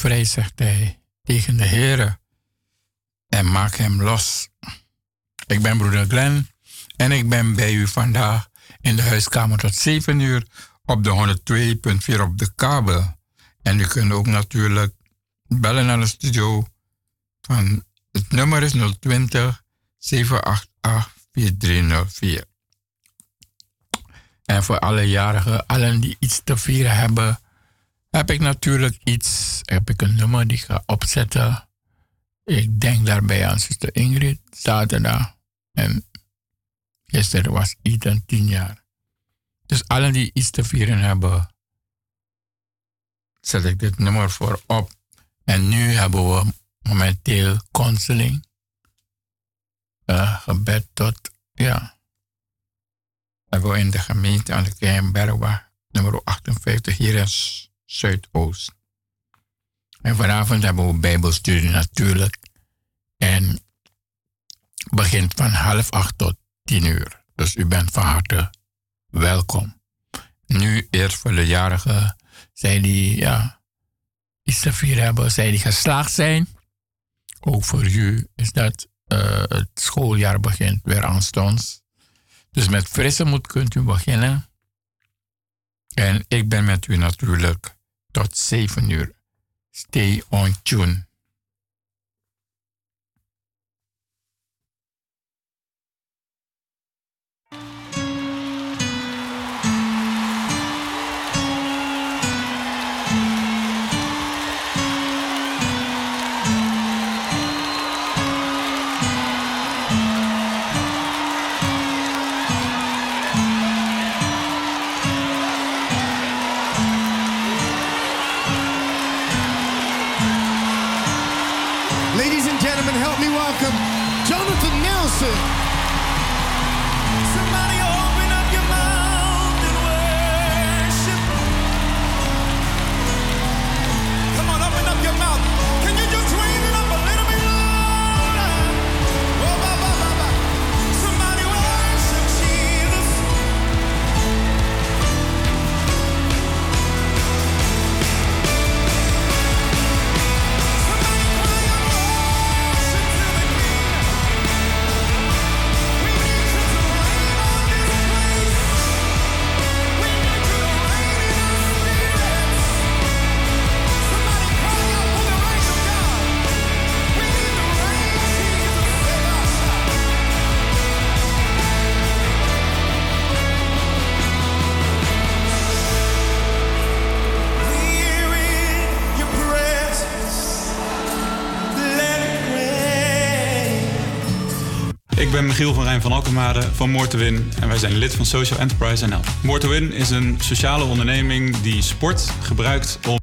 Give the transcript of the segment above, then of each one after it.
vrij, zegt hij tegen de Heere, en maak hem los. Ik ben broeder Glenn en ik ben bij u vandaag in de huiskamer tot 7 uur op de 102.4 op de kabel. En u kunt ook natuurlijk bellen naar de studio van het nummer is 020 788 4304. En voor alle jarigen, allen die iets te vieren hebben, heb ik natuurlijk iets, heb ik een nummer die ik ga opzetten. Ik denk daarbij aan zuster Ingrid, zaterdag. En gisteren was Ethan tien jaar. Dus allen die iets te vieren hebben, zet ik dit nummer voor op. En nu hebben we momenteel counseling. Uh, gebed tot, ja. Hebben in de gemeente aan de Keienbergweg, nummer 58, hier in Zuidoost. En vanavond hebben we Bijbelstudie natuurlijk. En begint van half acht tot tien uur. Dus u bent van harte welkom. Nu eerst voor de jarigen, zij die ja, iets te vieren hebben, zij die geslaagd zijn. Ook voor u is dat uh, het schooljaar begint weer aanstonds. Dus met frisse moed kunt u beginnen. En ik ben met u natuurlijk tot 7 uur. Stay on tune. Michiel van Rijn van Alkemade van More to Win. En wij zijn lid van Social Enterprise NL. Win is een sociale onderneming die sport gebruikt om?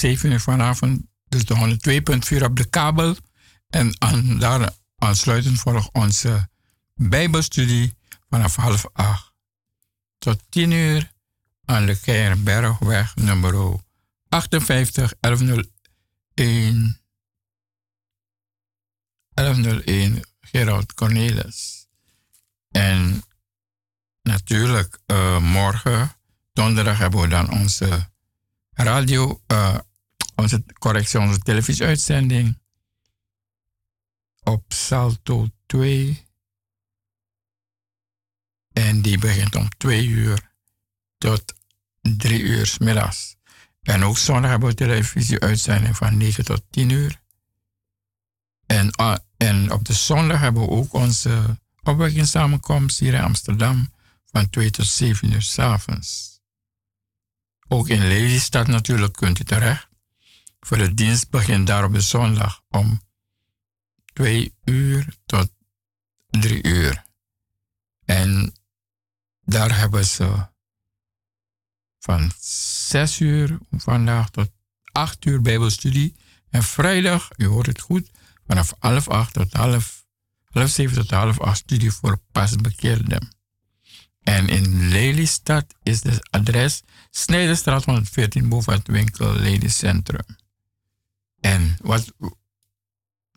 7 uur vanavond. Dus de 102.4 op de kabel. En aan, daar aansluitend volgt onze Bijbelstudie vanaf half acht tot 10 uur aan de Keierbergweg nummer 58 1101 1101 Gerald Cornelis. En natuurlijk, uh, morgen, donderdag, hebben we dan onze radio, uh, onze correctie, onze televisieuitzending op Salto 2. En die begint om 2 uur tot 3 uur middags. En ook zondag hebben we televisieuitzending van 9 tot 10 uur. En, uh, en op de zondag hebben we ook onze opwekkingssamenkomst hier in Amsterdam van 2 tot 7 uur s avonds. Ook in Lelystad natuurlijk kunt u terecht. Voor de dienst begint daar op de zondag om 2 uur tot 3 uur. En daar hebben ze van 6 uur vandaag tot 8 uur Bijbelstudie. En vrijdag, u hoort het goed, vanaf half 8 tot half, half 7 tot half 8 studie voor pasbekeerden. En in Lelystad is het adres Snijderstraat 114 boven het winkel Centrum. En wat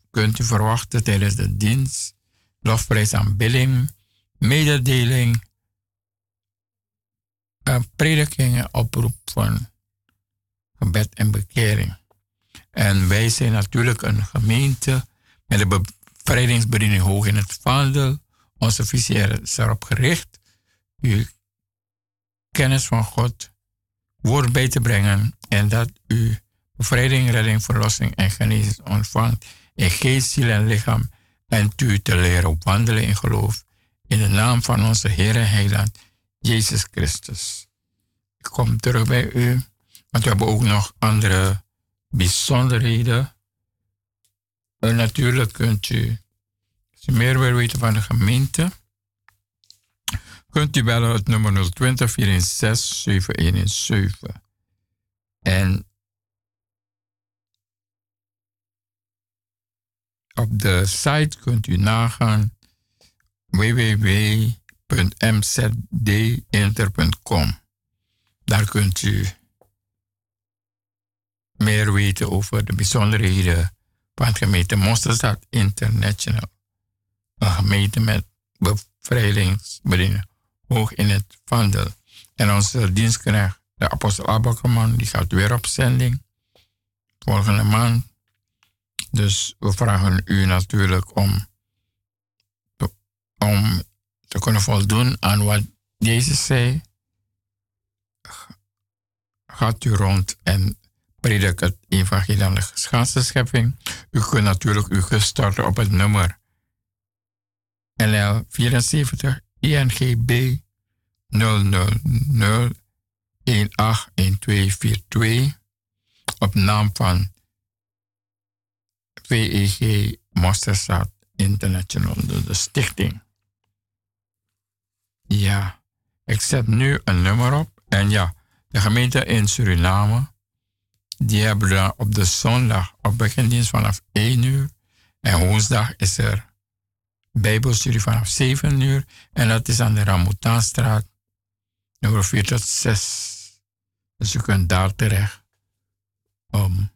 kunt u verwachten tijdens de dienst? Lofprijs aanbidding, mededeling, predikingen, oproep van gebed en bekering. En wij zijn natuurlijk een gemeente met de bevrijdingsbediening hoog in het vaandel. Onze visie is erop gericht uw kennis van God woord bij te brengen en dat u bevrijding, redding, verlossing en genezing ontvangt in geest, ziel en lichaam en u te leren wandelen in geloof in de naam van onze Heer en Heiland Jezus Christus. Ik kom terug bij u, want we hebben ook nog andere bijzonderheden. En natuurlijk kunt u, als u meer wil weten van de gemeente, kunt u bellen het nummer 020 416 7117. En op de site kunt u nagaan www.mzdinter.com. Daar kunt u meer weten over de bijzonderheden van het gemeente Monsterstad International. Een gemeente met bevrijdingsbediening hoog in het vandel. En onze dienstknecht, de apostel Abakeman, die gaat weer op zending volgende maand. Dus we vragen u natuurlijk om, te kunnen voldoen aan wat Jezus zei. Gaat u rond en predik het evangelie aan de schepping. U kunt natuurlijk uw gestarten op het nummer LL 74 INGB 000 181242 op naam van VEG Masterstad International, de stichting. Ja, ik zet nu een nummer op. En ja, de gemeente in Suriname, die hebben dan op de zondag op begindienst vanaf 1 uur. En woensdag is er Bijbelstudie vanaf 7 uur. En dat is aan de Ramutaanstraat, nummer 4 tot 6. Dus u kunt daar terecht. Um,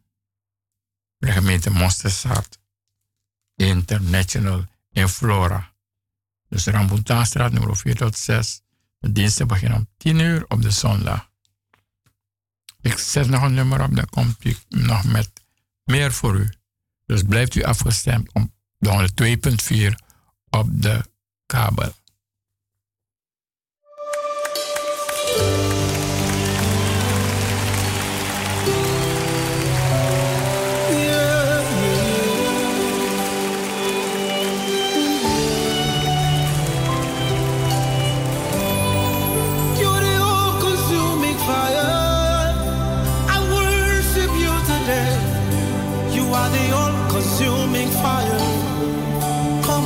de gemeente Monsterstad International in Flora. Dus Rambutanstraat nummer 4 tot 6. De diensten beginnen om 10 uur op de zondag. Ik zet nog een nummer op, dan komt u nog met meer voor u. Dus blijft u afgestemd op de 102.4 op de kabel.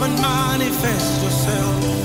And manifest yourself.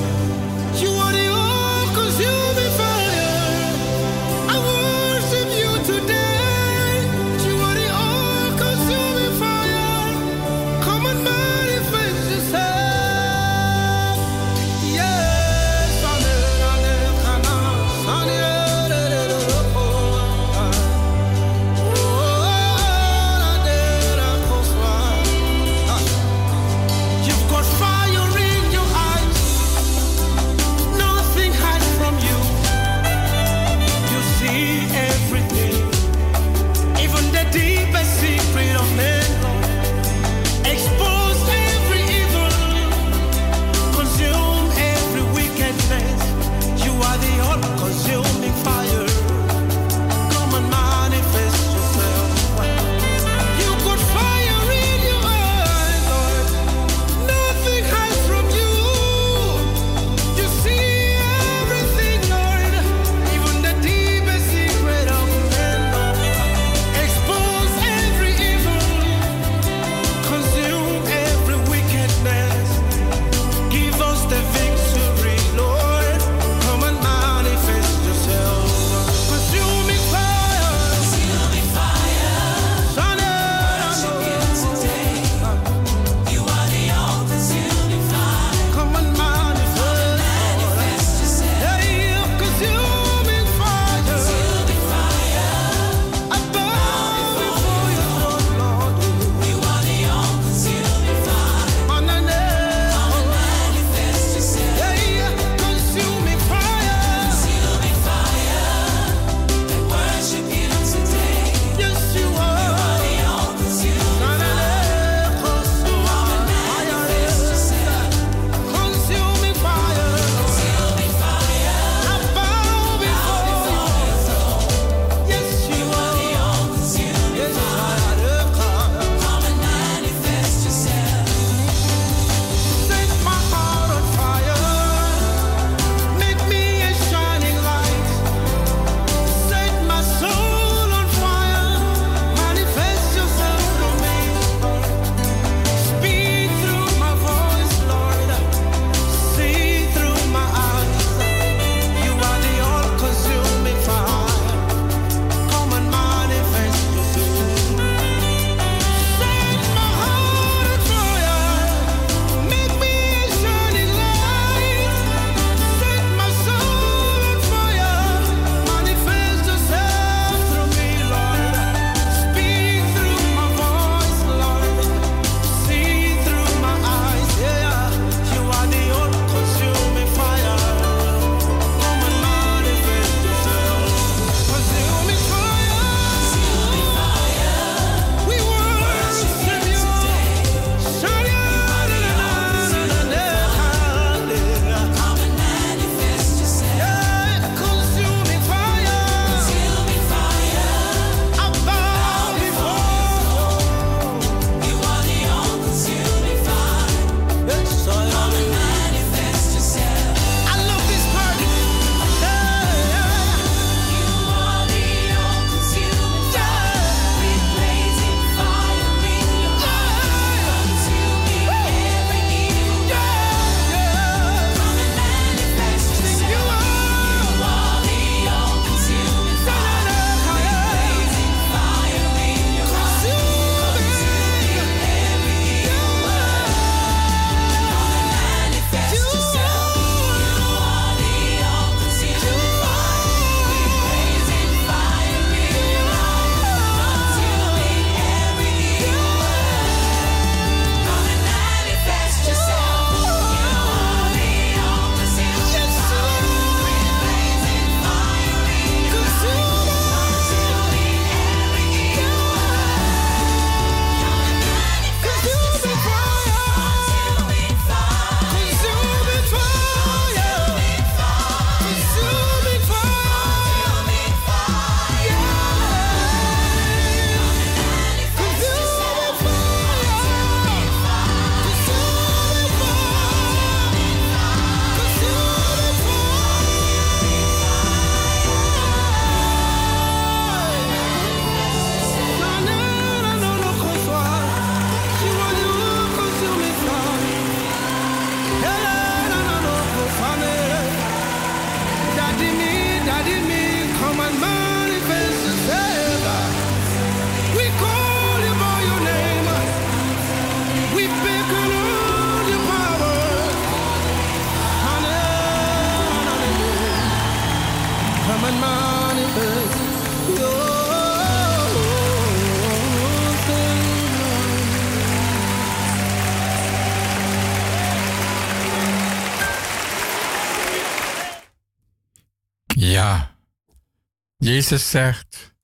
Jezus zegt,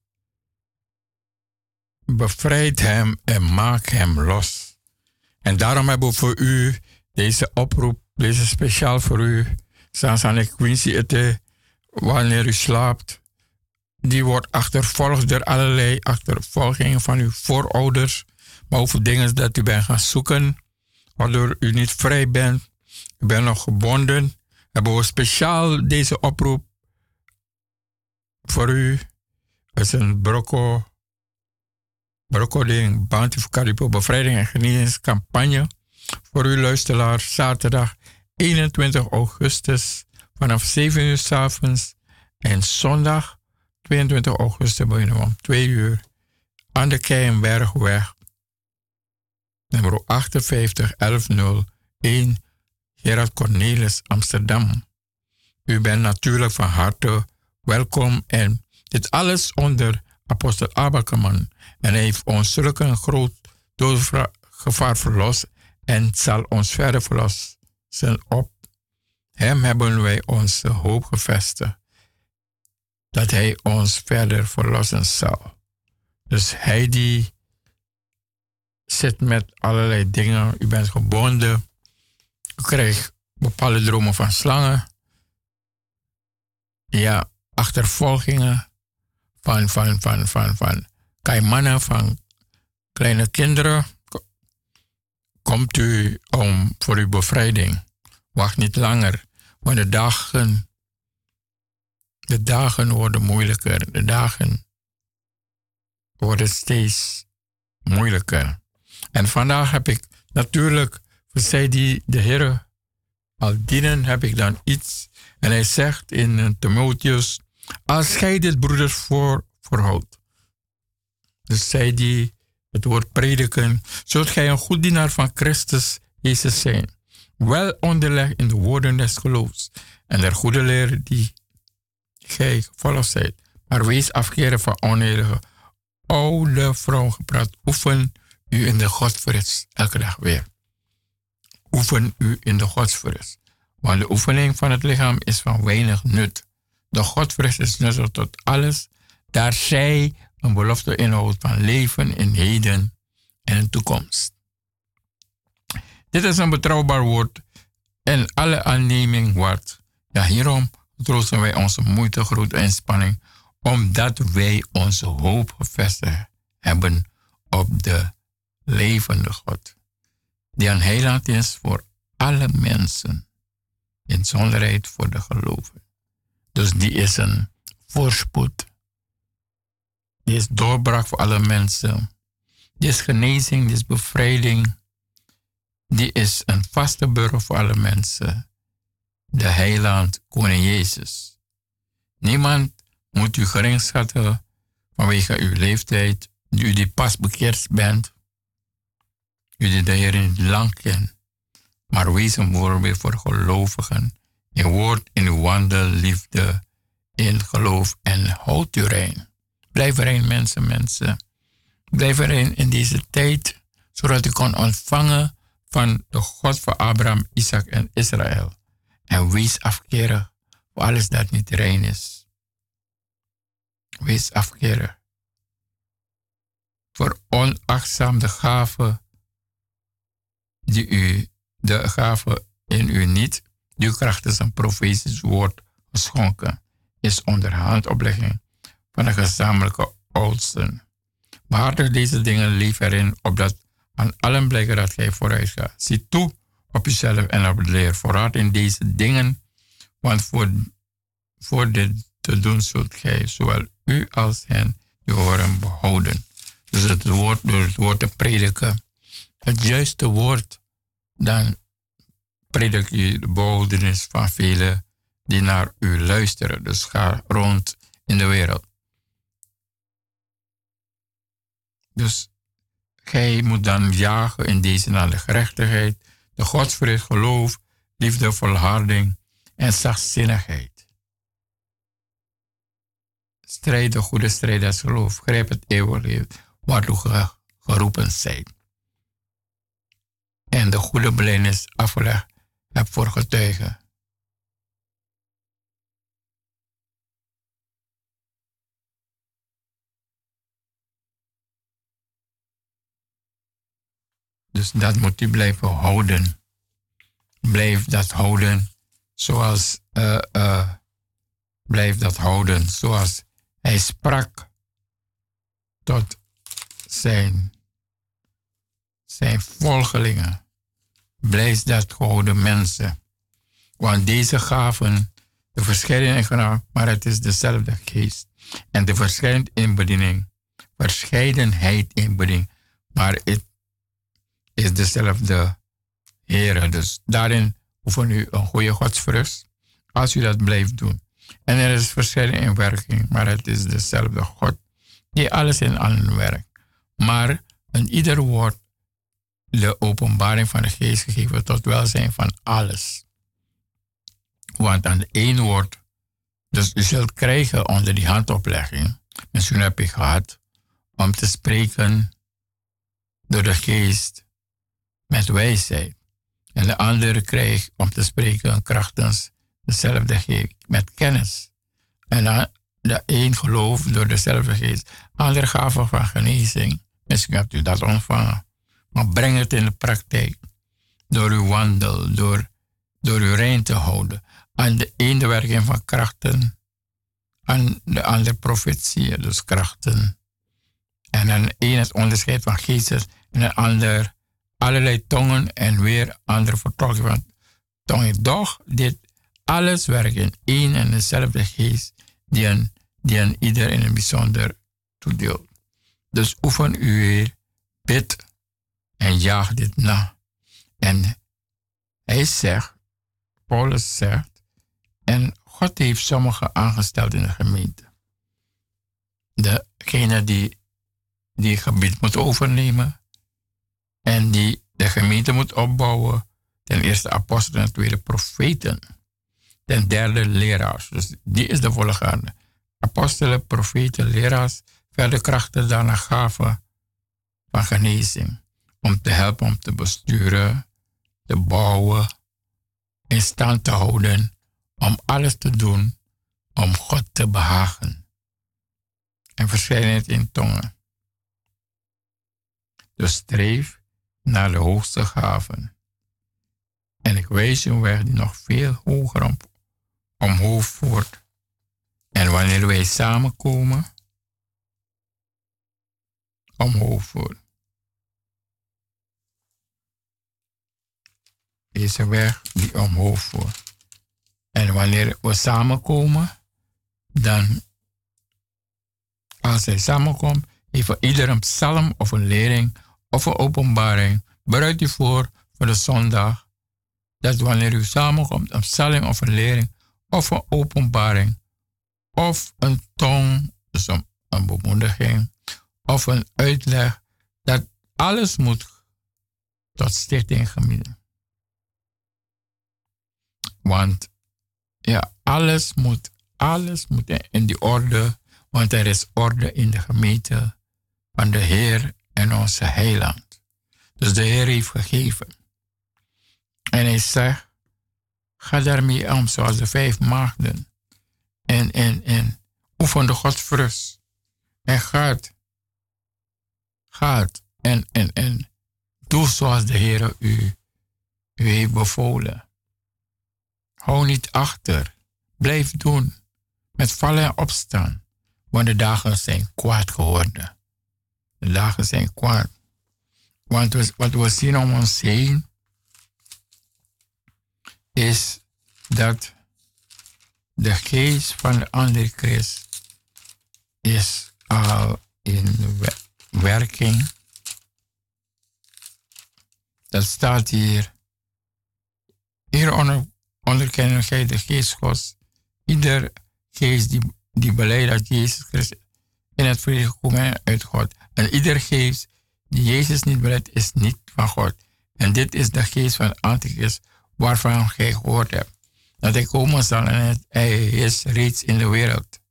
bevrijd hem en maak hem los. En daarom hebben we voor u deze oproep, deze speciaal voor u. Sansane Quincy ete, wanneer u slaapt. Die wordt achtervolgd door allerlei achtervolgingen van uw voorouders. Maar over dingen dat u bent gaan zoeken, waardoor u niet vrij bent. U bent nog gebonden. Hebben we speciaal deze oproep voor u is een Brocco, Brocco ding, Bounty voor Caribo bevrijding en genezingscampagne voor u luisteraar zaterdag 21 augustus vanaf 7 uur s avonds en zondag 22 augustus beginnen om 2 uur aan de Keienbergweg nummer 58 1101 Gerard Cornelis Amsterdam. U bent natuurlijk van harte welkom en dit alles onder apostel Abakeman. En hij heeft ons zulke een groot gevaar verlost en zal ons verder verlossen. Op hem hebben wij onze hoop gevestigd. Dat hij ons verder verlossen zal. Dus hij die zit met allerlei dingen. U bent gebonden. U krijgt bepaalde dromen van slangen. Ja, achtervolgingen van, van, van, van, van kaimannen, van kleine kinderen. Komt u om voor uw bevrijding. Wacht niet langer, want de dagen, de dagen worden moeilijker. De dagen worden steeds moeilijker. En vandaag heb ik natuurlijk, voor zij die de Heer al dienen, heb ik dan iets. En hij zegt in Timotheus als gij dit broeders voor, voorhoudt. Dus zij die het woord prediken, zult gij een goed dienaar van Christus Jezus zijn. Wel onderlegd in de woorden des geloofs en der goede leer die gij gevolgd zijt. Maar wees afkeren van oneerlijke oude vrouwengepraat. Oefen u in de godsvrees elke dag weer. Oefen u in de godsvrees. Want de oefening van het lichaam is van weinig nut de Godvrucht is nuttig tot alles, daar zij een belofte inhoudt van leven in heden en in toekomst. Dit is een betrouwbaar woord en alle aanneming waard. Ja, hierom troosten wij onze moeite, grote inspanning, omdat wij onze hoop gevestigd hebben op de levende God, die een heiland is voor alle mensen, in zonderheid voor de gelovigen. Dus die is een voorspoed. Die is doorbraak voor alle mensen. Die is genezing, die is bevrijding. Die is een vaste burger voor alle mensen. De heiland, koning Jezus. Niemand moet u gering schatten vanwege uw leeftijd, u die pas bekeerd bent, u die de Heer niet lang kent. Maar wees een voorbeeld voor gelovigen in woord, in wandel, liefde, in geloof en houd u rein. Blijf erin, mensen, mensen. Blijf erin in deze tijd, zodat u kan ontvangen van de God van Abraham, Isaac en Israël. En wees afkerig voor alles dat niet rein is. Wees afkerig. Voor onachtzaam de gave die u, de gave in u niet die krachtens een profetisch woord geschonken is onder handoplegging van de gezamenlijke oudsten. Behartig deze dingen lief erin, opdat aan allen blijken dat gij vooruit gaat. Zie toe op jezelf en op de leer vooruit in deze dingen, want voor, voor dit te doen zult gij zowel u als hen die horen behouden. Dus het woord, door het woord te prediken, het juiste woord, dan predik u de beholdenis van velen die naar u luisteren. Dus ga rond in de wereld. Dus gij moet dan jagen in deze naar de gerechtigheid, de godsvrees, geloof, liefde, volharding en zachtzinnigheid. Strijd de goede strijd als geloof. Grijp het eeuwig leven waartoe geroepen zijt. En de goede blijnis afgelegd heb voor. Dus dat moet u blijven houden. Blijf dat houden zoals, uh, blijf dat houden zoals hij sprak tot zijn, zijn volgelingen. Blijf dat gehouden mensen. Want deze gaven de verscheidenheid, maar het is dezelfde geest. En de verscheidenheid in bediening, verscheidenheid in bediening, maar het is dezelfde Heer. Dus daarin oefen u een goede godsvrucht als u dat blijft doen. En er is verschillen in werking, maar het is dezelfde God die alles in allen werkt. Maar in ieder woord de openbaring van de geest gegeven tot welzijn van alles. Want aan de woord, dus u zult krijgen onder die handoplegging, misschien heb je gehad, om te spreken door de geest met wijsheid. En de andere krijgt om te spreken krachtens dezelfde geest met kennis. En dan de een geloof door dezelfde geest. Andere gaven van genezing. Misschien hebt u dat ontvangen. Maar breng het in de praktijk. Door uw wandel, door, door uw rein te houden. Aan de ene werking van krachten. Aan de andere profetieën, dus krachten. En aan de ene het onderscheid van geestes. En een ander allerlei tongen en weer andere vertolking van tongen. Doch, dit alles werkt in één en dezelfde geest die aan, die aan ieder in een bijzonder toedeelt. Dus oefen u weer, bid en jaag dit na. En hij zegt, Paulus zegt, en God heeft sommigen aangesteld in de gemeente. Degene die die gebied moet overnemen, en die de gemeente moet opbouwen. Ten eerste apostelen, ten tweede profeten. Ten derde leraars. Dus die is de volgende. Apostelen, profeten, leraars. Verder krachten daarna gaven van genezing. Om te helpen, om te besturen, te bouwen, in stand te houden. Om alles te doen om God te behagen. En verschijnheid in tongen. Dus streef naar de hoogste gaven. En ik wijs een weg die nog veel hoger om, omhoog voert. En wanneer wij samenkomen, omhoog voert. Deze weg die omhoog voert. En wanneer we samenkomen, dan, als hij samenkomt, heeft ieder een psalm of een lering of een openbaring. Bereid u voor voor de zondag. Dat wanneer u samenkomt, een stelling of een lering of een openbaring of een tong, dus een, een bemoediging of een uitleg, dat alles moet tot stichting gemiddeld. Want ja, alles moet, alles moet in die orde, want er is orde in de gemeente van de Heer en onze heiland. Dus de Heer heeft gegeven. En hij zegt, ga daarmee om zoals de vijf maagden. En, en, en oefen de godsvrust. En gaat, gaat en, en, en doe zoals de Heer u, u heeft bevolen. Hou niet achter. Blijf doen. Met vallen en opstaan. Want de dagen zijn kwaad geworden. De dagen zijn kwaad. Want wat we zien om ons heen is dat de geest van de antichrist is al in werking. Dat staat hier. Hier onder, onderkennen gij de geest Gods. Ieder geest die, die beleidt dat Jezus Christus in het vrede gekomen uit God. En ieder geest die Jezus niet beleidt, is niet van God. En dit is de geest van Antichrist waarvan gij gehoord hebt. Dat hij komen zal en hij is reeds in de wereld.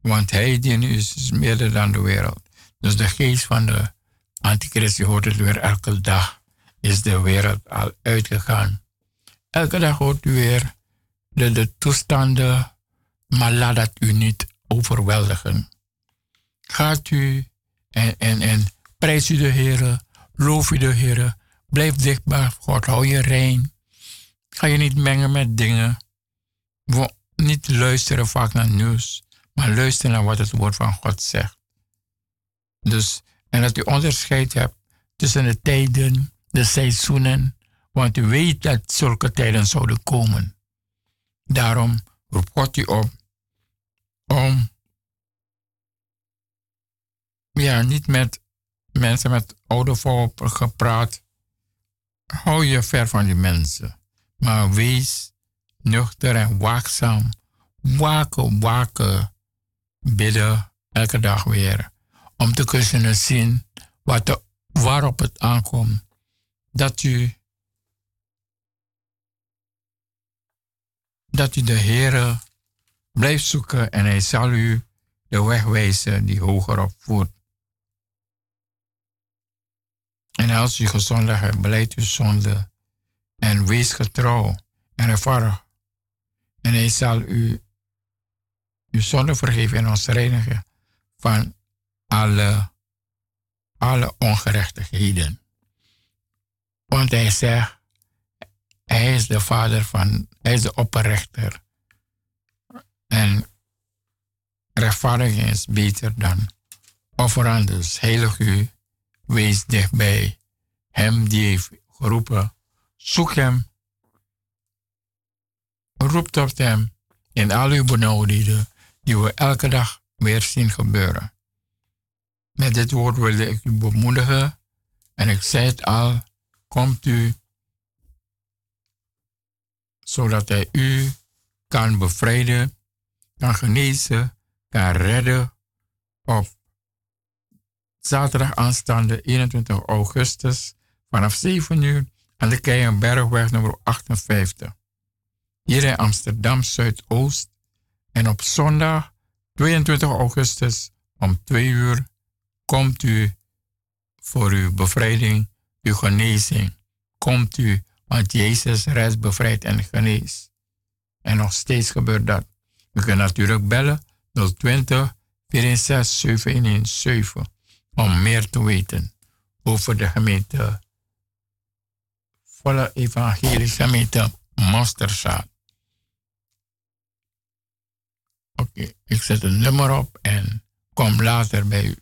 Want hij die nu is, is meer dan de wereld. Dus de geest van de antichrist, je hoort het weer elke dag, is de wereld al uitgegaan. Elke dag hoort u weer de, de toestanden, maar laat dat u niet overweldigen. Gaat u en, en, en prijs u de Heer, loof u de Heer, blijf dichtbaar God, hou je rein. Ga je niet mengen met dingen. Niet luisteren vaak naar nieuws, maar luisteren naar wat het woord van God zegt. Dus, en dat u onderscheid hebt tussen de tijden, de seizoenen, want u weet dat zulke tijden zouden komen. Daarom roept God u op om ja, niet met mensen met oude volk gepraat. Hou je ver van die mensen. Maar wees nuchter en waakzaam. Waken, waken. Bidden elke dag weer. Om te kunnen zien wat de, waarop het aankomt. Dat u, dat u de Heer blijft zoeken en Hij zal u de weg wijzen die hoger op voert. En als u gezondigd hebt, beleid uw zonde en wees getrouw en ervaar. En hij zal u uw zonde vergeven en ons reinigen van alle, alle ongerechtigheden. Want hij zegt, hij is de vader van, hij is de opperrechter. En rechtvaardiging is beter dan offeren. Dus heilig u Wees dichtbij hem die heeft geroepen. Zoek hem. Roep tot hem in al uw benauwdheden die we elke dag weer zien gebeuren. Met dit woord wilde ik u bemoedigen en ik zei het al, komt u zodat hij u kan bevrijden, kan genezen, kan redden op zaterdag aanstaande 21 augustus vanaf 7 uur aan de Keienbergweg nummer 58. Hier in Amsterdam Zuidoost. En op zondag 22 augustus om 2 uur komt u voor uw bevrijding, uw genezing. Komt u, want Jezus redt, bevrijdt en geneest. En nog steeds gebeurt dat. U kunt natuurlijk bellen 020 416 717 om meer te weten over de gemeente, volle evangelische gemeente Masterzaad. Oké, ik zet een nummer op en kom later bij u.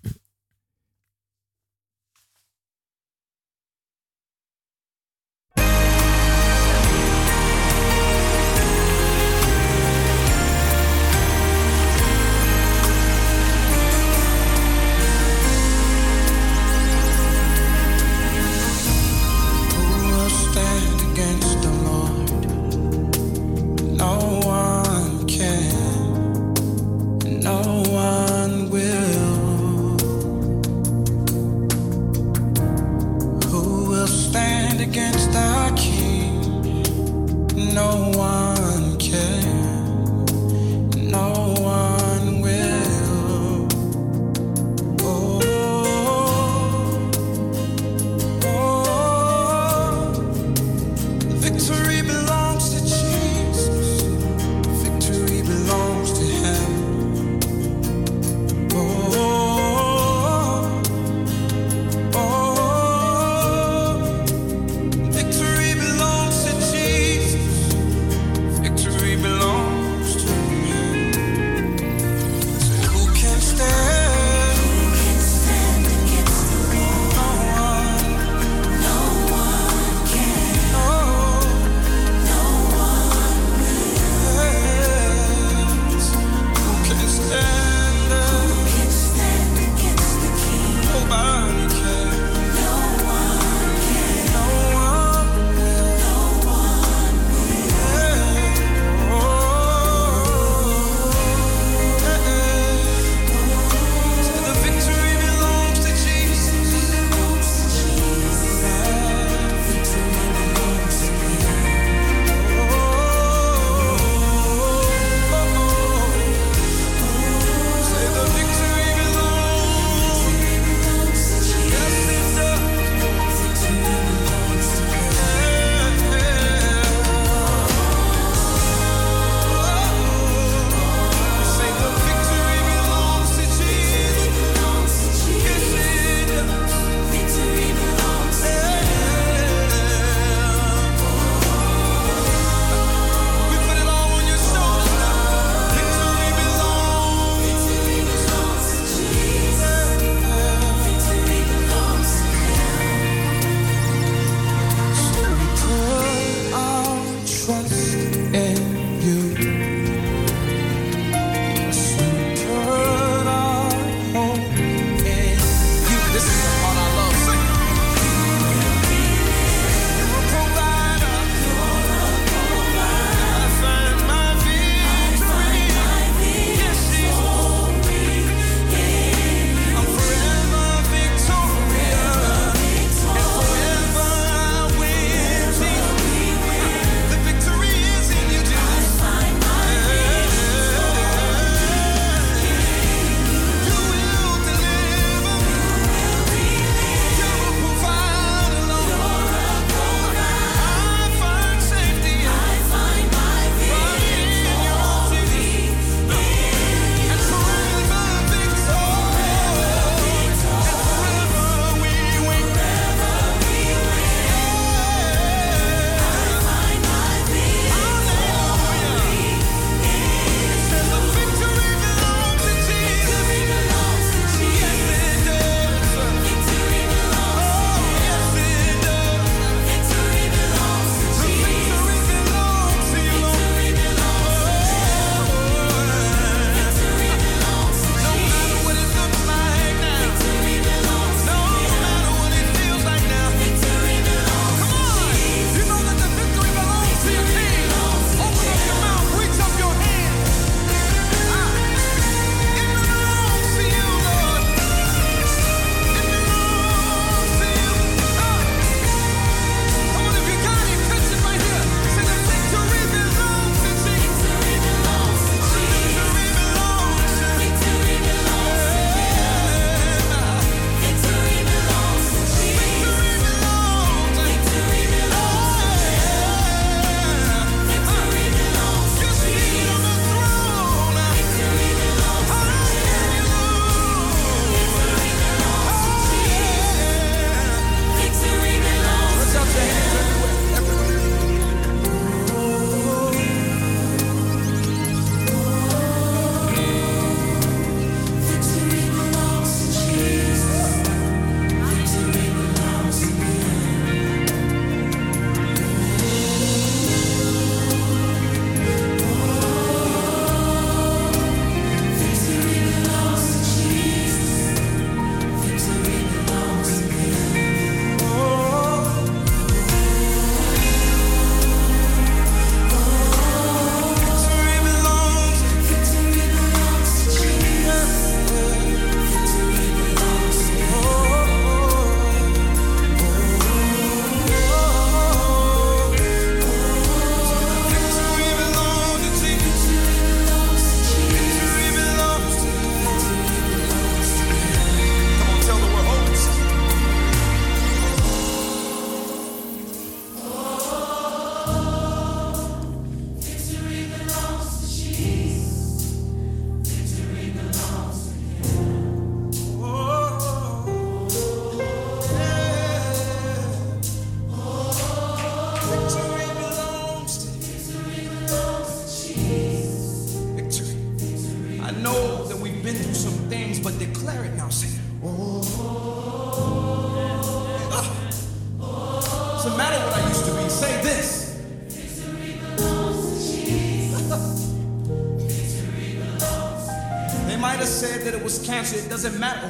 might have said that it was cancer. It doesn't matter.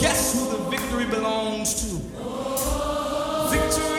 Guess who the victory belongs to? Victory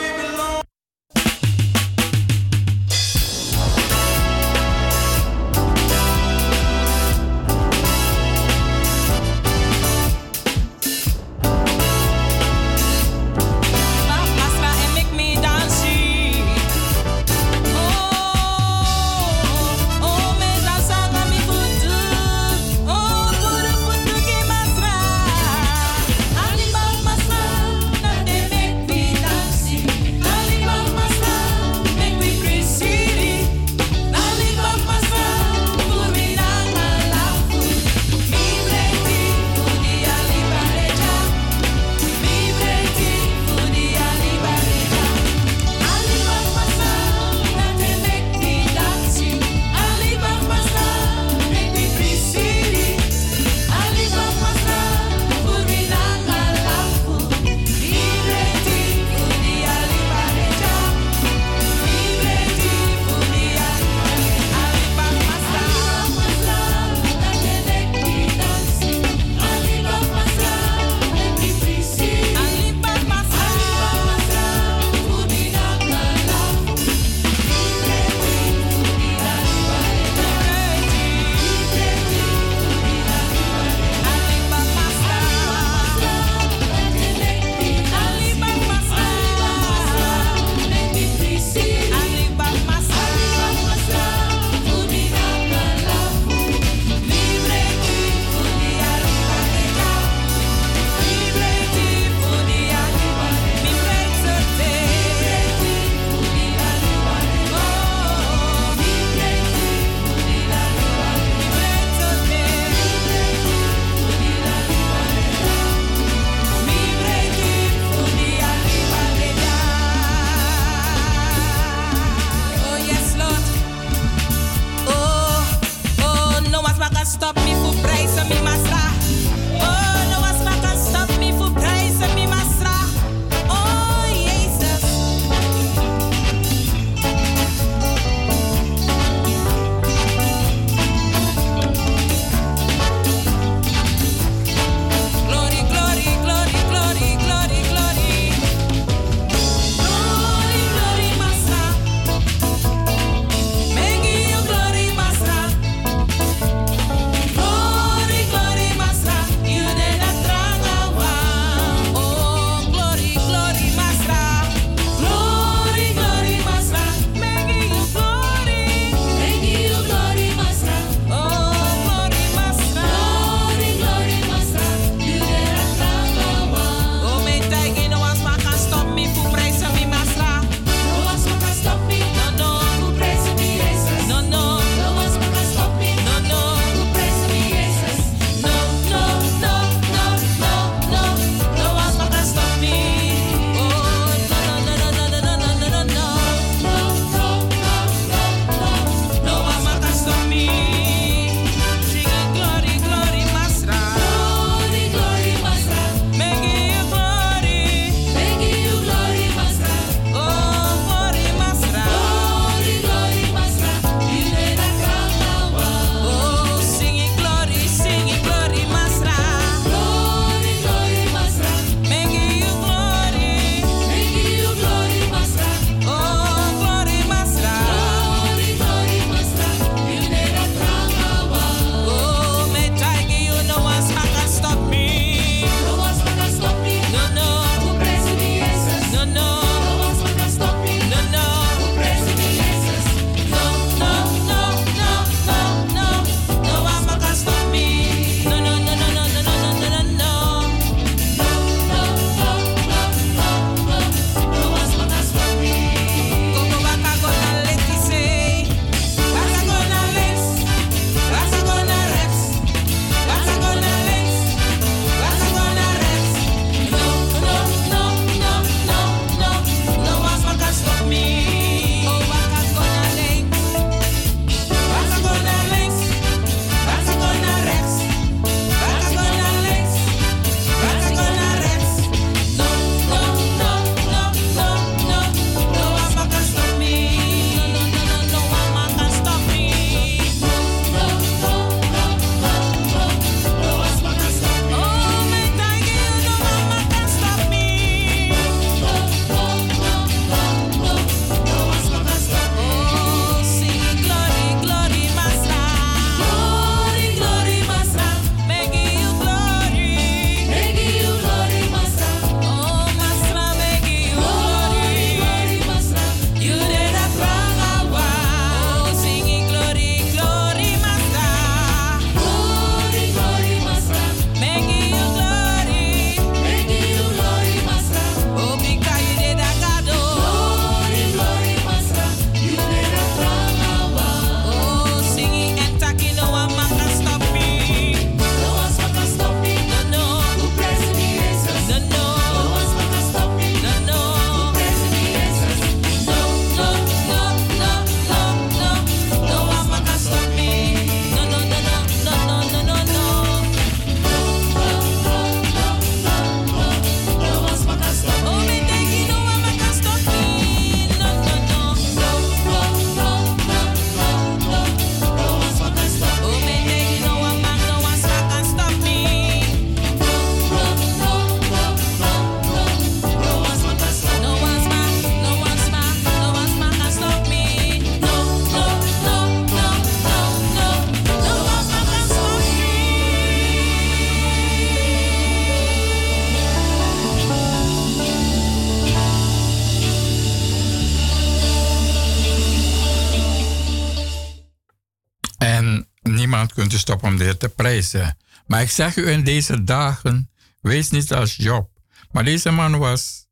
Maar ik zeg u in deze dagen, wees niet als Job. Maar deze man was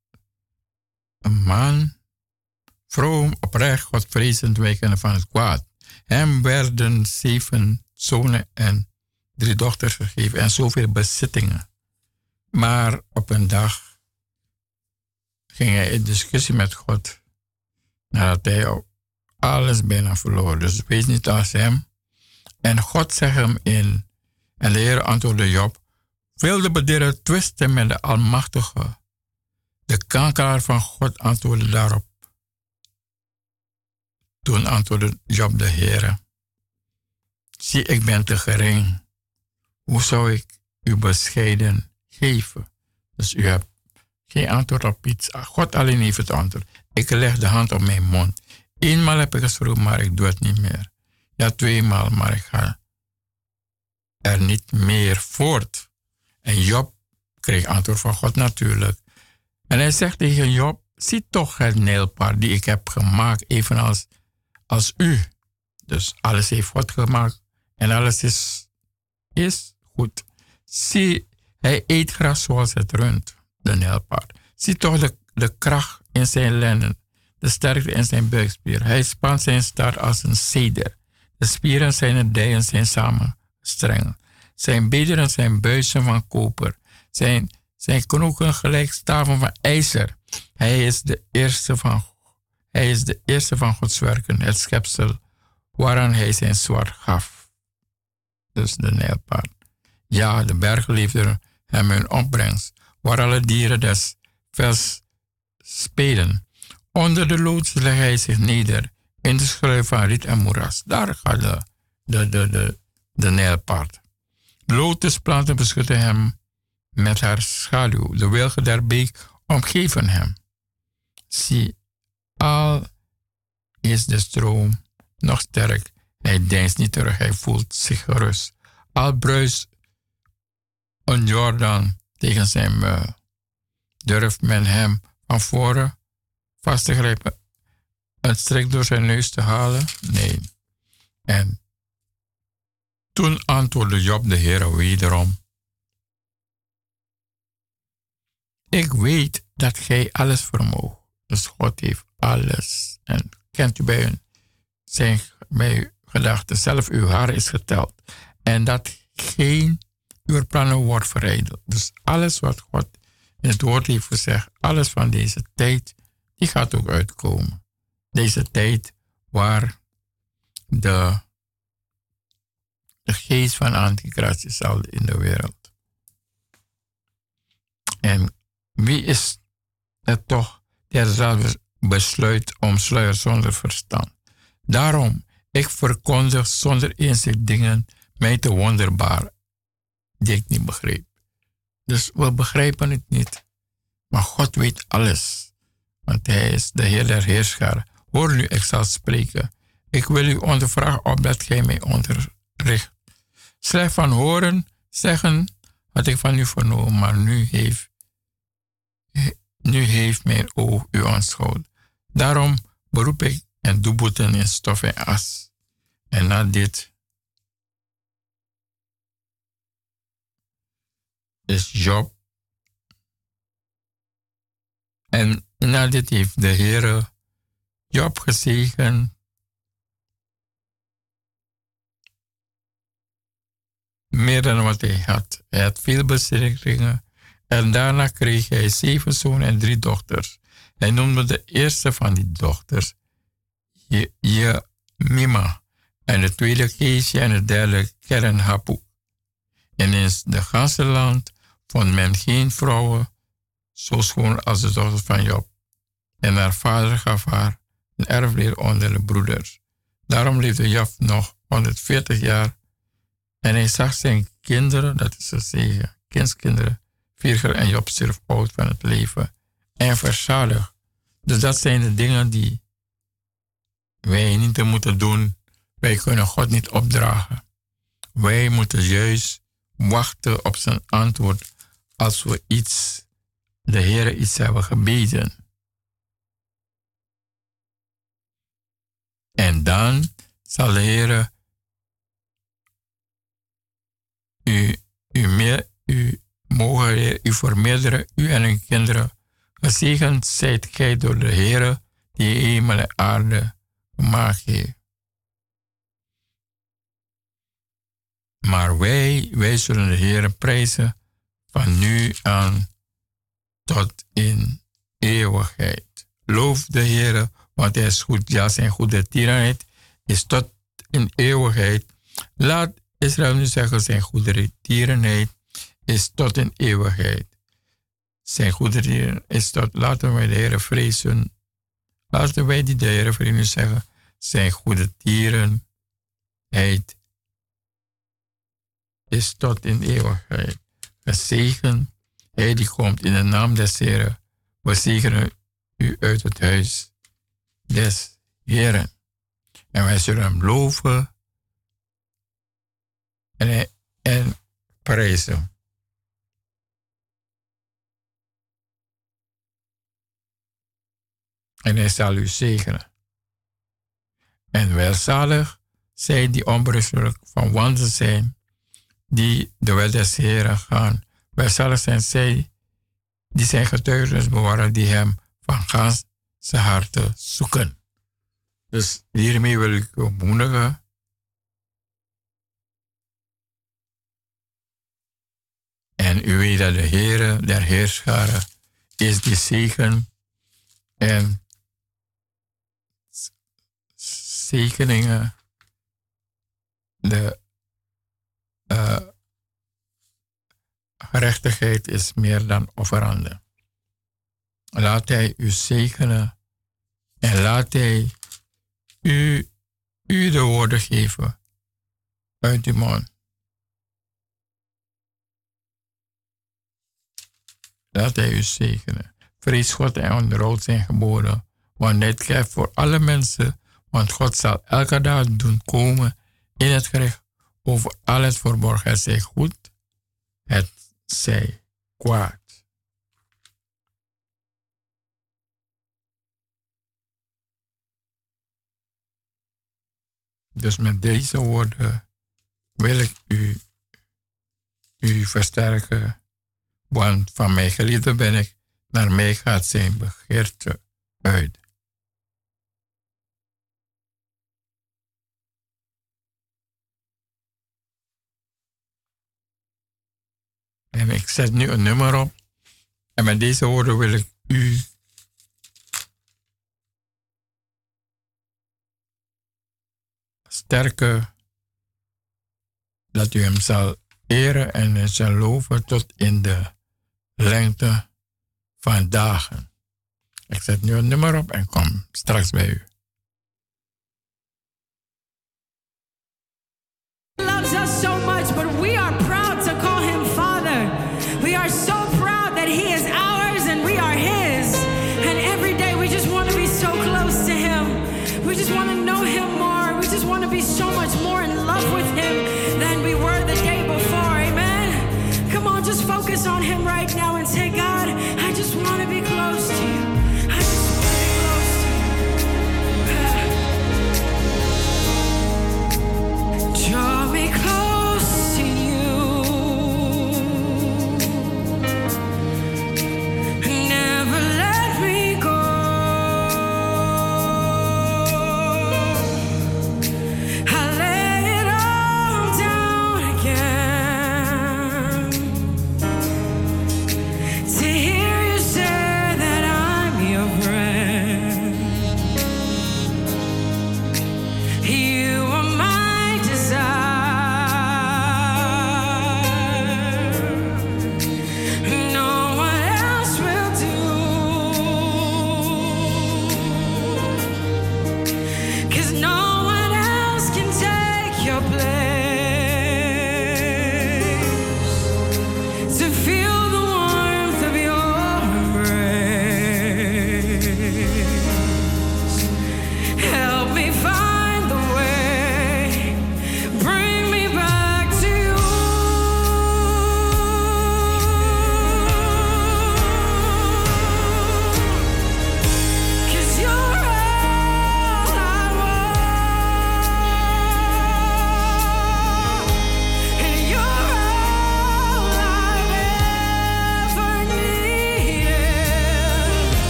een man, vroom, oprecht, godvrezend, wijkende van het kwaad. Hem werden zeven zonen en drie dochters gegeven en zoveel bezittingen. Maar op een dag ging hij in discussie met God. Nadat hij alles bijna verloren. Dus wees niet als hem. En God zegt hem in. En de Heer antwoordde Job. Wilde bederen twisten met de Almachtige. De kankelaar van God antwoordde daarop. Toen antwoordde Job de Heer. Zie, ik ben te gering. Hoe zou ik u bescheiden geven? Dus u hebt geen antwoord op iets. God alleen heeft het antwoord. Ik leg de hand op mijn mond. Eenmaal heb ik gesproken, maar ik doe het niet meer. Ja, tweemaal, maar ik ga er niet meer voort. En Job kreeg antwoord van God natuurlijk. En hij zegt tegen Job, zie toch het neelpaard die ik heb gemaakt, evenals als u. Dus alles heeft God gemaakt en alles is, is goed. Zie, hij eet gras zoals het rund, de neelpaard. Zie toch de, de kracht in zijn lenden, de sterkte in zijn buikspier. Hij spant zijn staart als een ceder. De spieren zijn dijen zijn samengestrengen. Zijn bederen zijn buizen van koper. Zijn, zijn gelijk staven van ijzer. Hij is de eerste van, hij is de eerste van Gods werken, het schepsel waaraan hij zijn zwart gaf. Dus de nijlpaard. Ja, de bergliefden hem hun opbrengst, waar alle dieren des vels spelen. Onder de loods legt hij zich neder, in de schuif van riet en moeras. Daar gaat de, de, de, de nijlpaard. Lotusplanten beschutten hem met haar schaduw. De wilgen der beek omgeven hem. Zie, al is de stroom nog sterk. Hij deinst niet terug, hij voelt zich gerust. Al bruist een Jordan tegen zijn muil. Durft men hem van voren vast te grijpen, een strik door zijn neus te halen? Nee. En toen antwoordde Job de Heer wederom. Ik weet dat gij alles vermoogt. Dus God heeft alles. En kent u bij, hun, zijn, bij gedachten zelf uw haar is geteld. En dat geen uw plannen wordt verrijdeld. Dus alles wat God in het woord heeft gezegd, alles van deze tijd, die gaat ook uitkomen. Deze tijd waar de, de geest van antichrist is al in de wereld. En wie is het toch die zelf besluit om sluier zonder verstand? Daarom, ik verkondig zonder inzicht dingen mij te wonderbaar die ik niet begreep. Dus we begrijpen het niet. Maar God weet alles. Want Hij is de Heer der Heerscharen. Hoor nu, ik zal spreken. Ik wil u ondervragen opdat gij mij onderricht. Slecht van horen, zeggen, had ik van u vernomen, maar nu heeft, nu heeft mijn oog u aanschouwd. Daarom beroep ik en doe boeten in stof en as. En na dit is Job. En na dit heeft de Heer Job gezegend. Meer dan wat hij had. Hij had veel bezittingen. En daarna kreeg hij zeven zonen en drie dochters. Hij noemde de eerste van die dochters je, Mima. En de tweede Keesje en de derde Kernhapu. En in de ganse land vond men geen vrouwen zo schoon als de dochter van Job. En haar vader gaf haar een erfleer onder de broeders. Daarom leefde Job nog 140 jaar. En hij zag zijn kinderen, dat is te zeggen, kindskinderen, Virgil en Job stierf oud van het leven en verzadigd. Dus dat zijn de dingen die wij niet moeten doen. Wij kunnen God niet opdragen. Wij moeten juist wachten op zijn antwoord als we iets, de Heer iets hebben gebeden. En dan zal de Heer u, u, meer, u mogen u vermeerderen, u en uw kinderen. Gezegend zijt gij door de Heer die hemel en aarde heeft. Maar wij, wij zullen de Heer prijzen van nu aan tot in eeuwigheid. Loof de Heer, want hij is goed. Ja, zijn goede tierenheid is tot in eeuwigheid. Laat Israël nu zeggen, zijn goede tierenheid is tot in eeuwigheid. Zijn goede tierenheid is tot, laten wij de Heer vrezen. Laten wij die de Heer vrezen zeggen, zijn goede tierenheid is tot in eeuwigheid. Gezegen, hij die komt in de naam des Heren. We zegenen u uit het huis des Heren. En wij zullen hem loven en, en prijzen. En hij zal u zegenen. En welzalig zij die onberustelijk van wandel zijn, die de wet des Heren gaan. Welzalig zijn zij die zijn getuigenis bewaren, die hem van gans zijn harte zoeken. Dus hiermee wil ik u bemoedigen. En u weet dat de Heere der Heerscharen is die zegen en zegeningen, de uh, gerechtigheid is meer dan offerande. Laat Hij u zegenen en laat Hij u, u de woorden geven uit uw mond. Laat Hij u zegenen. Vrees God en onderhoud zijn geboden, want dit geldt voor alle mensen, want God zal elke dag doen komen in het gericht over alles verborgen. Het zij goed, het zij kwaad. Dus met deze woorden wil ik u, u versterken, want van mijn geliefde ben ik, naar mij gaat zijn begeerte uit. En ik zet nu een nummer op. En met deze woorden wil ik u sterker dat u hem zal eren en zal loven tot in de lengte van dagen. Ik zet nu een nummer op en kom straks bij u.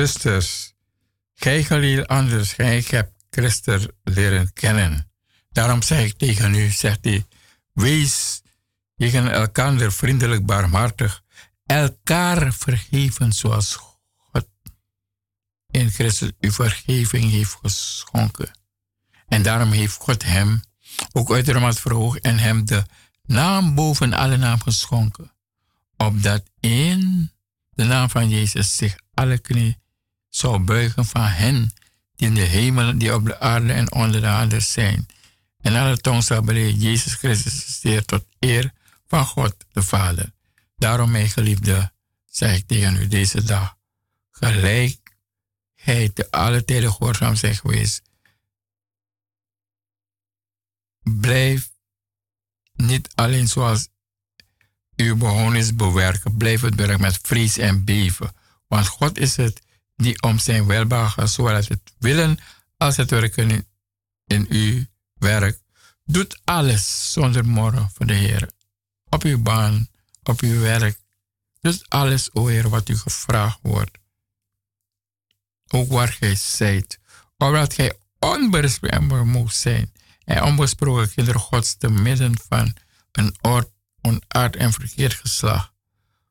zusters, gij anders, gij hebt Christus leren kennen. Daarom zeg ik tegen u, zegt hij, wees tegen elkaar vriendelijk, barmhartig, elkaar vergeven zoals God in Christus uw vergeving heeft geschonken. En daarom heeft God hem ook uitermate verhoogd en hem de naam boven alle naam geschonken. Opdat in de naam van Jezus zich alle knie zou buigen van hen die in de hemel, die op de aarde en onder de aarde zijn. En alle tong zal beleven Jezus Christus zeer tot eer van God de Vader. Daarom, mijn geliefde, zeg ik tegen u deze dag, gelijkheid te alle tijden gehoorzaam zijn geweest. Blijf niet alleen zoals u begonnen is bewerken, blijf het werk met vrees en beven. Want God is het die om zijn welbehagen, zowel het willen als het werken in, uw werk, doet alles zonder morgen voor de Heer. Op uw baan, op uw werk, doet alles, o Heer, wat u gevraagd wordt. Ook waar gij zijt, omdat gij onbespreekbaar moet zijn en onbesproken kinderen Gods te midden van een oord, onaard en verkeerd geslacht,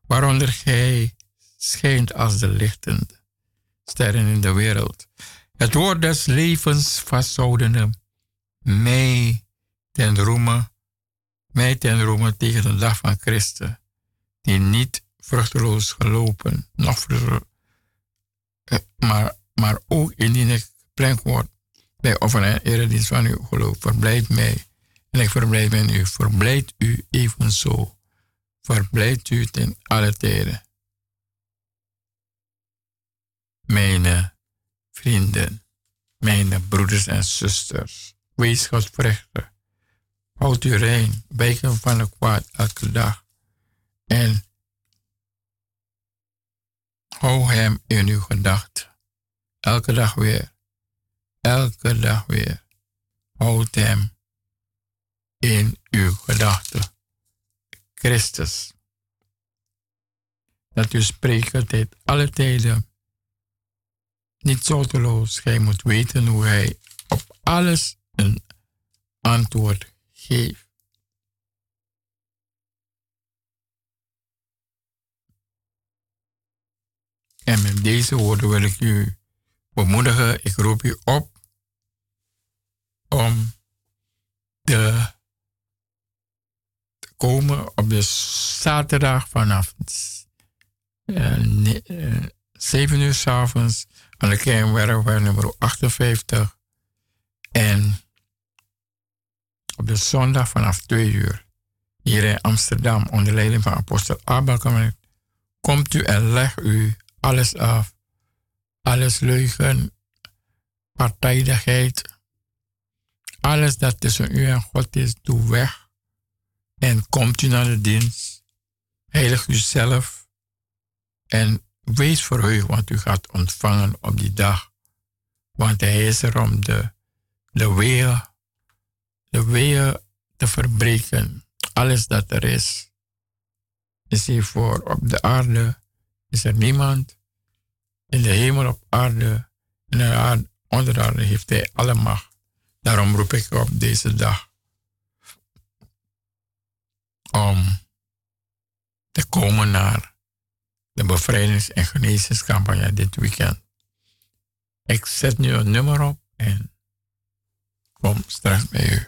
waaronder gij schijnt als de lichtende sterren in de wereld. Het woord des levens vasthoudende, mij ten roemen mij ten roemen tegen de dag van Christus, die niet vruchteloos gelopen, nog eh, maar, maar ook indien ik gepland word bij of een eredienst van uw geloof, verblijd mij en ik verblijd met u. Verblijd u evenzo. Verblijd u ten alle tijden. Mijn vrienden, mijn broeders en zusters, wees Godvruchtig. Houd u rein, wijken van het kwaad elke dag. En hou hem in uw gedachten. Elke dag weer. Elke dag weer. Houd hem in uw gedachten. Christus. Dat u spreekt altijd alle tijden. Niet zorgeloos. Gij moet weten hoe hij op alles een antwoord geeft. En met deze woorden wil ik u bemoedigen. Ik roep u op om de komen op de zaterdag vanaf uh, uh, 7 uur s avonds aan de Kernwerkweg nummer 58. En op de zondag vanaf 2 uur hier in Amsterdam onder leiding van apostel Abel komt u en leg u alles af. Alles leugen, partijdigheid, alles dat tussen u en God is, doe weg. En komt u naar de dienst, heilig uzelf en wees verheugd wat u gaat ontvangen op die dag. Want hij is er om de, de weeën, de weeën te verbreken. Alles dat er is, is hier voor op de aarde. Is er niemand in de hemel op aarde aarde, onder de aarde heeft hij alle macht. Daarom roep ik op deze dag om te komen naar de bevrijdings- en genezingscampagne dit weekend. Ik zet nu een nummer op en kom straks bij u.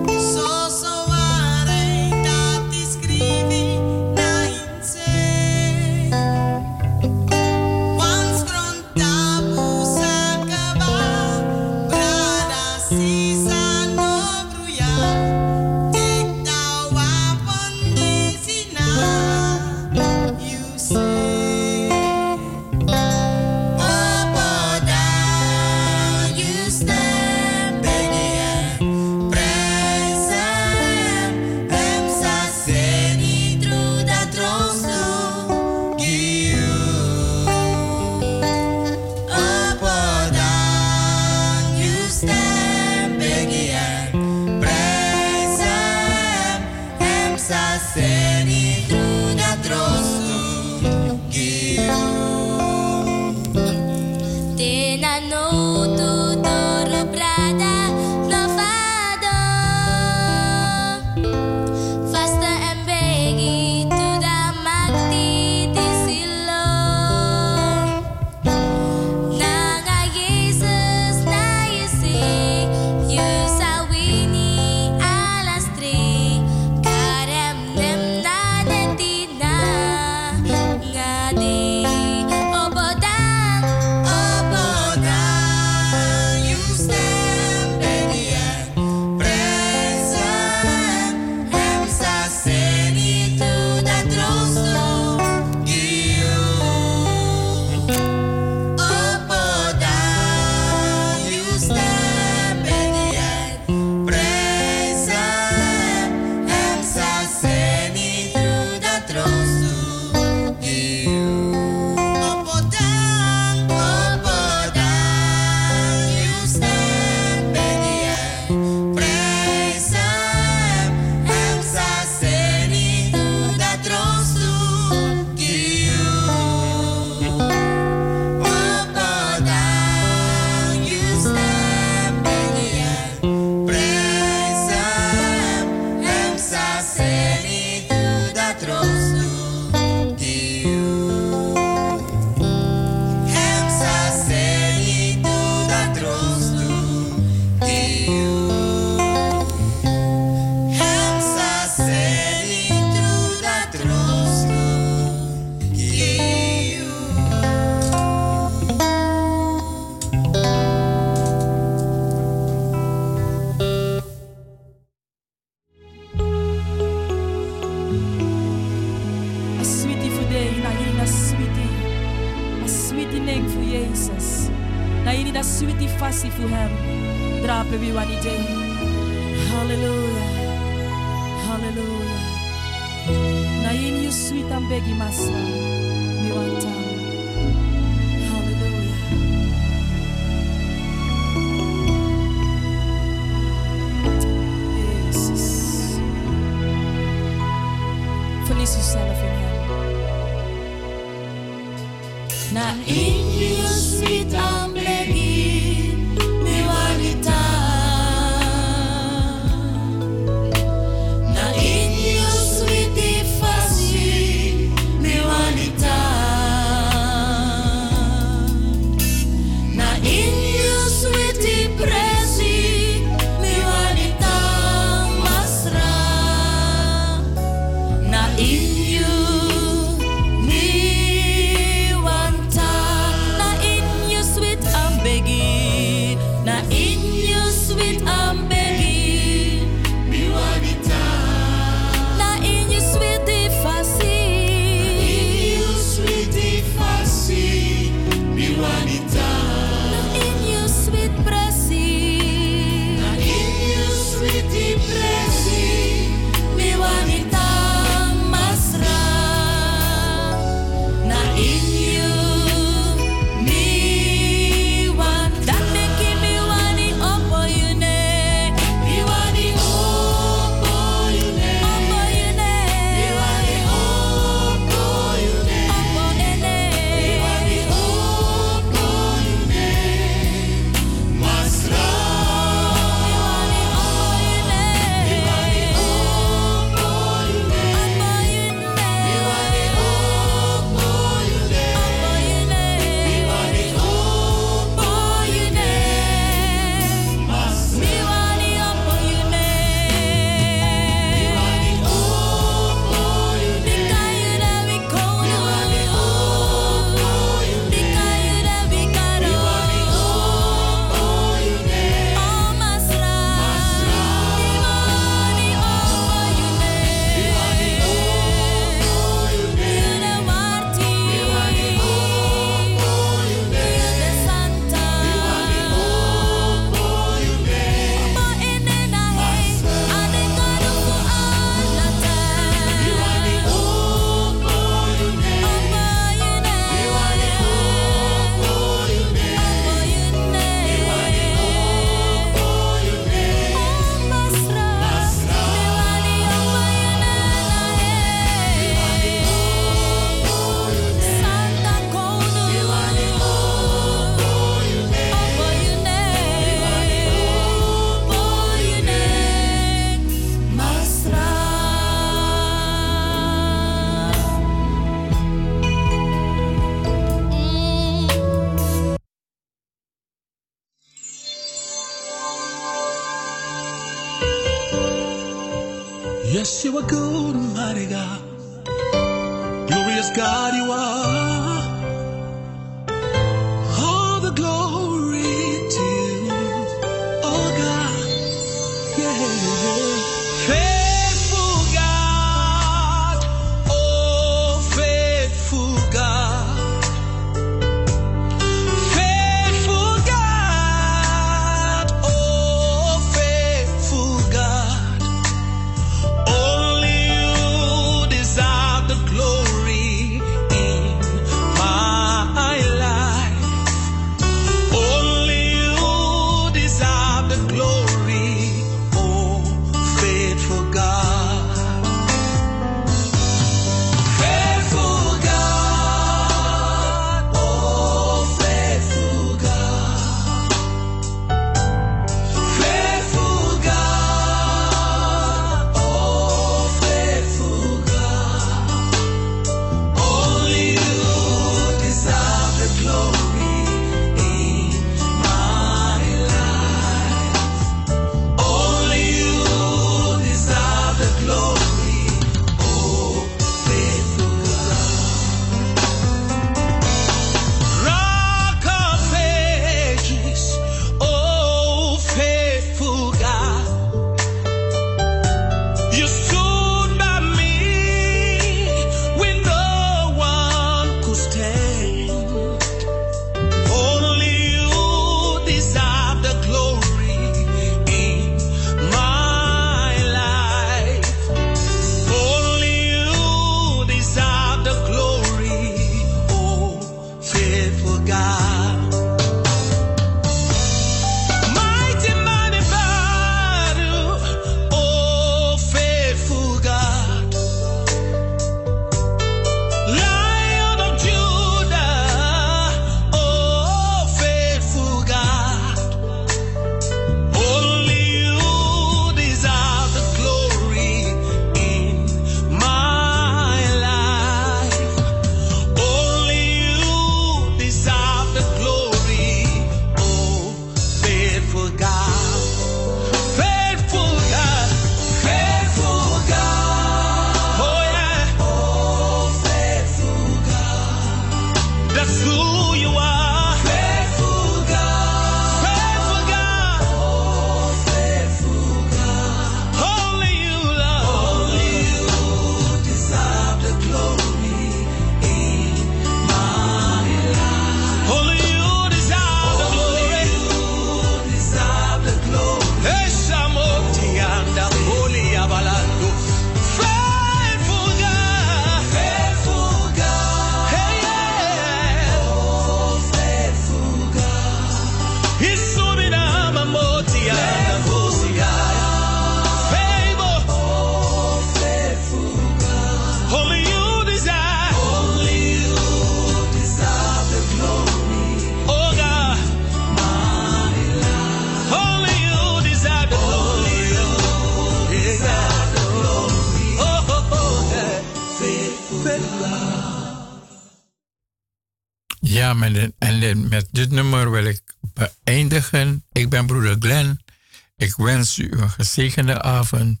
u een gezegende avond.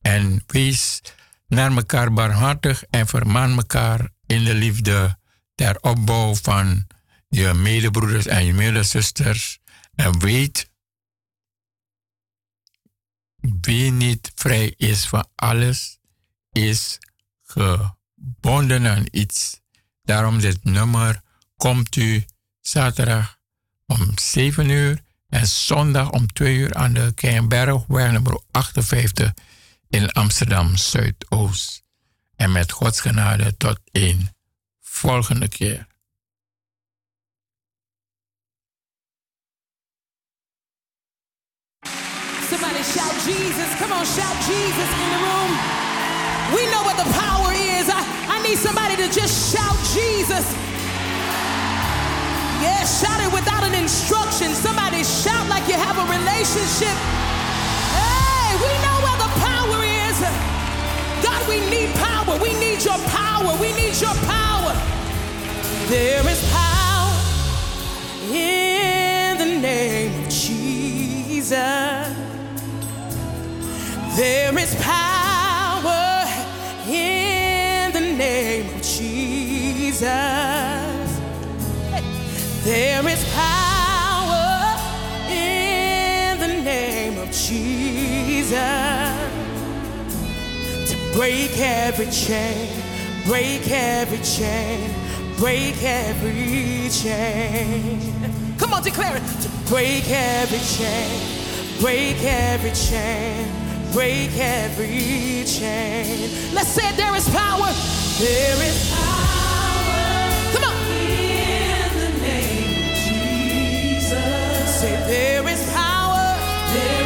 En wees naar elkaar barmhartig en vermaan elkaar in de liefde ter opbouw van je medebroeders en je medezusters. En weet, wie niet vrij is van alles, is gebonden aan iets. Daarom dit nummer komt u zaterdag om 7 uur en zondag om 2 uur aan de Keienbergweg nummer 58 in Amsterdam Zuidoost. En met Gods genade tot een volgende keer. Somebody shout Jesus. Come on, shout Jesus in the room. We know what the power is. I, I need somebody to just shout Jesus. Yeah, shout it without an instruction. Somebody shout like you have a relationship. Hey, we know where the power is. God, we need power. We need your power. We need your power. There is power in the name of Jesus. There is power break every chain, break every chain, break every chain. Come on, declare it. To break every chain, break every chain, break every chain. Let's say there is power. There is power. Come on. In the name of Jesus. Say there is power. There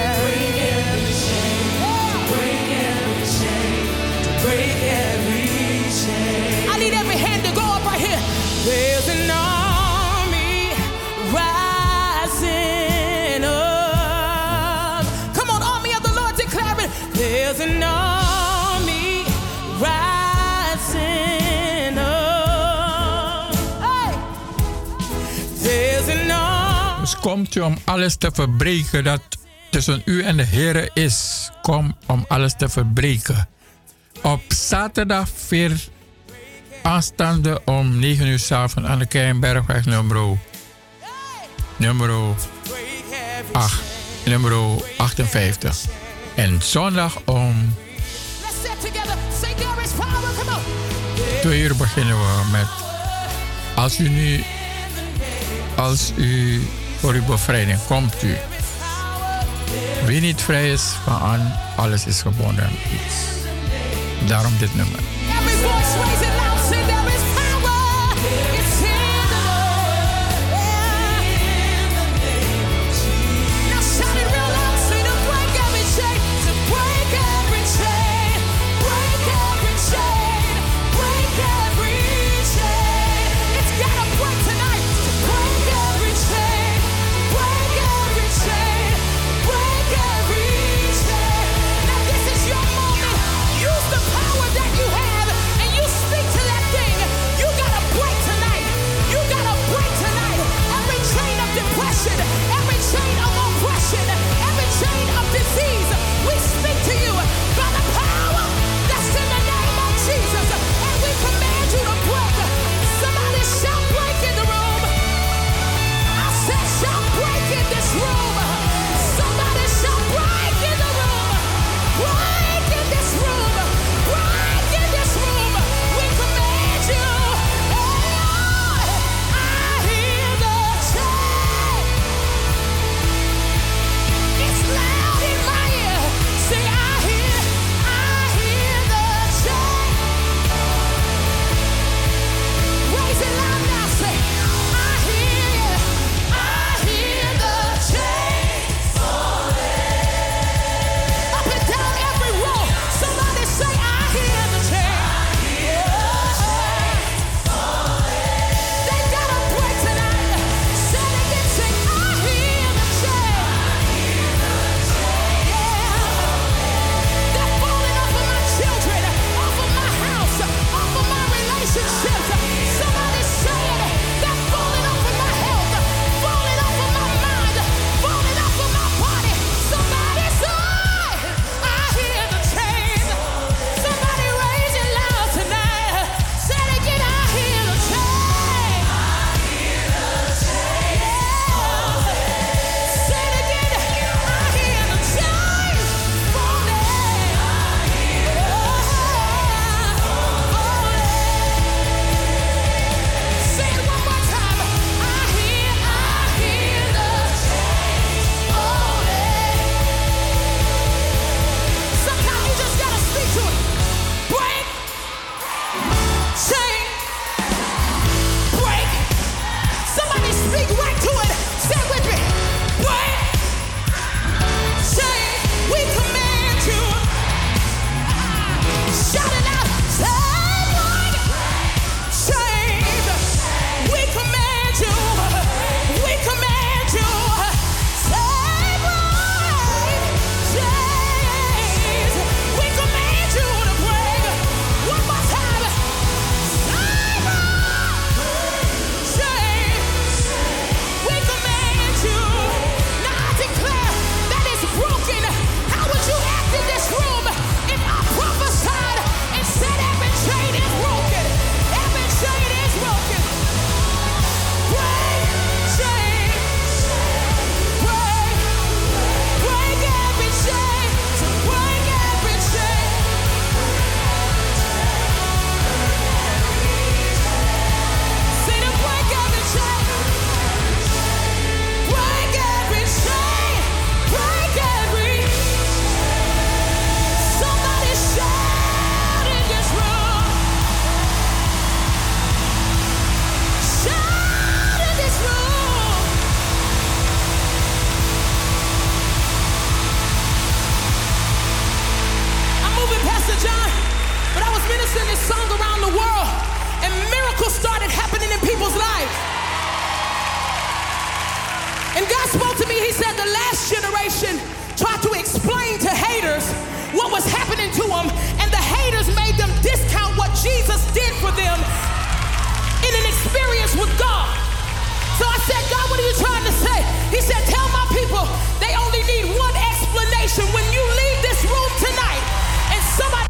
komt u om alles te verbreken dat tussen u en de Heer is. Kom om alles te verbreken. Op zaterdag 4 aanstaande om 9 uur s avonds aan de Keienbergweg nummer, nummer, 8, nummer 58. En zondag om 2 uur beginnen we met als u nu als u voor uw bevrijding komt u. Wie niet vrij is van alles is gebonden. Daarom dit nummer.